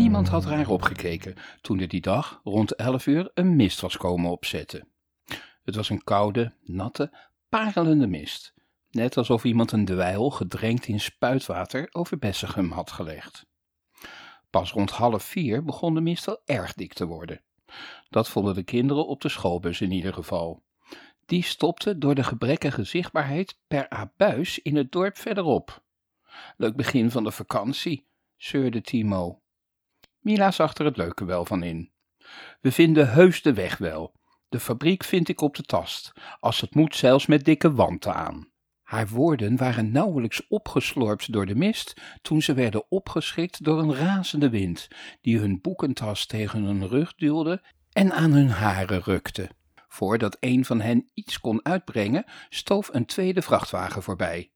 Niemand had raar opgekeken toen er die dag rond elf uur een mist was komen opzetten. Het was een koude, natte, parelende mist, net alsof iemand een dweil gedrenkt in spuitwater over Bessegum had gelegd. Pas rond half vier begon de mist al erg dik te worden. Dat vonden de kinderen op de schoolbus in ieder geval. Die stopte door de gebrekkige zichtbaarheid per abuis in het dorp verderop. Leuk begin van de vakantie, zeurde Timo. Mila zag er het leuke wel van in. We vinden heus de weg wel. De fabriek vind ik op de tast, als het moet zelfs met dikke wanten aan. Haar woorden waren nauwelijks opgeslorpt door de mist, toen ze werden opgeschrikt door een razende wind, die hun boekentas tegen hun rug duwde en aan hun haren rukte. Voordat een van hen iets kon uitbrengen, stoof een tweede vrachtwagen voorbij.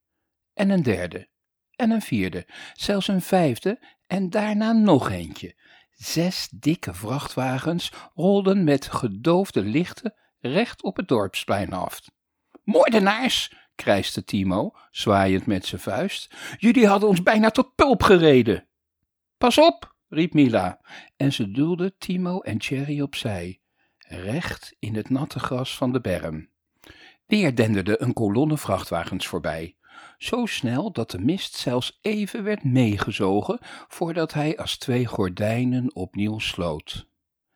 En een derde. En een vierde. Zelfs een vijfde. En daarna nog eentje. Zes dikke vrachtwagens rolden met gedoofde lichten recht op het dorpsplein af. Moordenaars! krijste Timo, zwaaiend met zijn vuist. Jullie hadden ons bijna tot pulp gereden. Pas op, riep Mila, en ze duwde Timo en Cherry opzij, recht in het natte gras van de berm. Weer denderde een kolonne vrachtwagens voorbij, zo snel dat de mist zelfs even werd meegezogen voordat hij als twee gordijnen opnieuw sloot.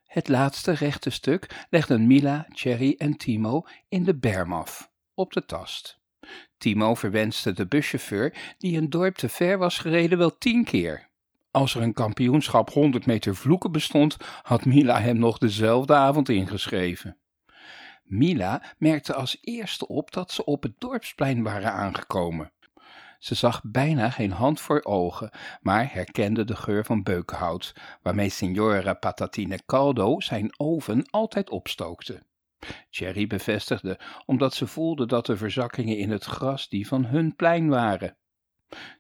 Het laatste rechte stuk legden Mila, Cherry en Timo in de berm af, op de tast. Timo verwenste de buschauffeur die een dorp te ver was gereden wel tien keer. Als er een kampioenschap 100 meter vloeken bestond, had Mila hem nog dezelfde avond ingeschreven. Mila merkte als eerste op dat ze op het dorpsplein waren aangekomen. Ze zag bijna geen hand voor ogen, maar herkende de geur van beukenhout, waarmee Signora Patatine Caldo zijn oven altijd opstookte. Cherry bevestigde, omdat ze voelde dat de verzakkingen in het gras die van hun plein waren.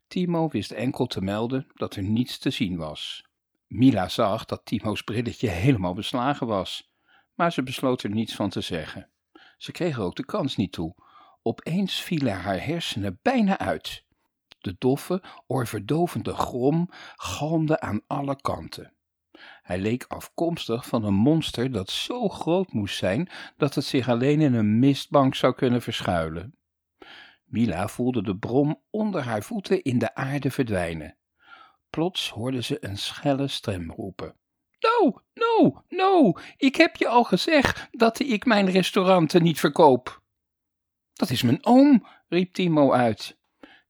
Timo wist enkel te melden dat er niets te zien was. Mila zag dat Timo's brilletje helemaal beslagen was, maar ze besloot er niets van te zeggen. Ze kreeg er ook de kans niet toe. Opeens vielen haar hersenen bijna uit. De doffe, oorverdovende grom galmde aan alle kanten. Hij leek afkomstig van een monster dat zo groot moest zijn dat het zich alleen in een mistbank zou kunnen verschuilen. Mila voelde de brom onder haar voeten in de aarde verdwijnen. Plots hoorde ze een schelle stem roepen. No, no, no, ik heb je al gezegd dat ik mijn restauranten niet verkoop. Dat is mijn oom, riep Timo uit.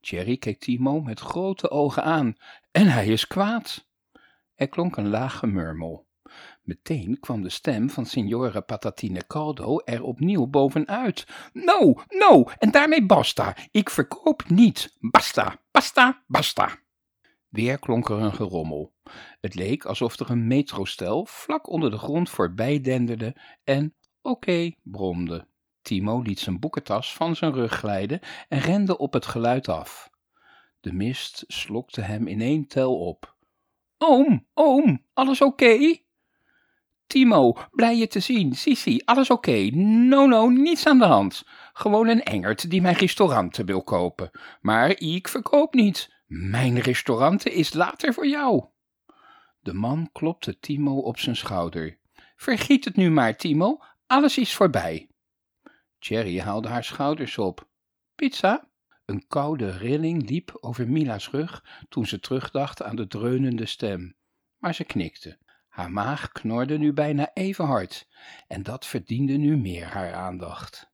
Cherry keek Timo met grote ogen aan en hij is kwaad. Er klonk een laag gemurmel. Meteen kwam de stem van signore Patatine Caldo er opnieuw bovenuit. No, no, en daarmee basta. Ik verkoop niet. Basta, basta, basta. Weer klonk er een gerommel. Het leek alsof er een metrostel vlak onder de grond voorbij denderde en oké bromde. Timo liet zijn boekentas van zijn rug glijden en rende op het geluid af. De mist slokte hem in één tel op. Oom, oom, alles oké? Timo, blij je te zien. Sisi, alles oké. No, no, niets aan de hand. Gewoon een engert die mijn restauranten wil kopen. Maar ik verkoop niet. Mijn restauranten is later voor jou. De man klopte Timo op zijn schouder. Vergiet het nu maar, Timo. Alles is voorbij. Cherry haalde haar schouders op. Pizza? Een koude rilling liep over Mila's rug toen ze terugdacht aan de dreunende stem. Maar ze knikte. Haar maag knorde nu bijna even hard, en dat verdiende nu meer haar aandacht.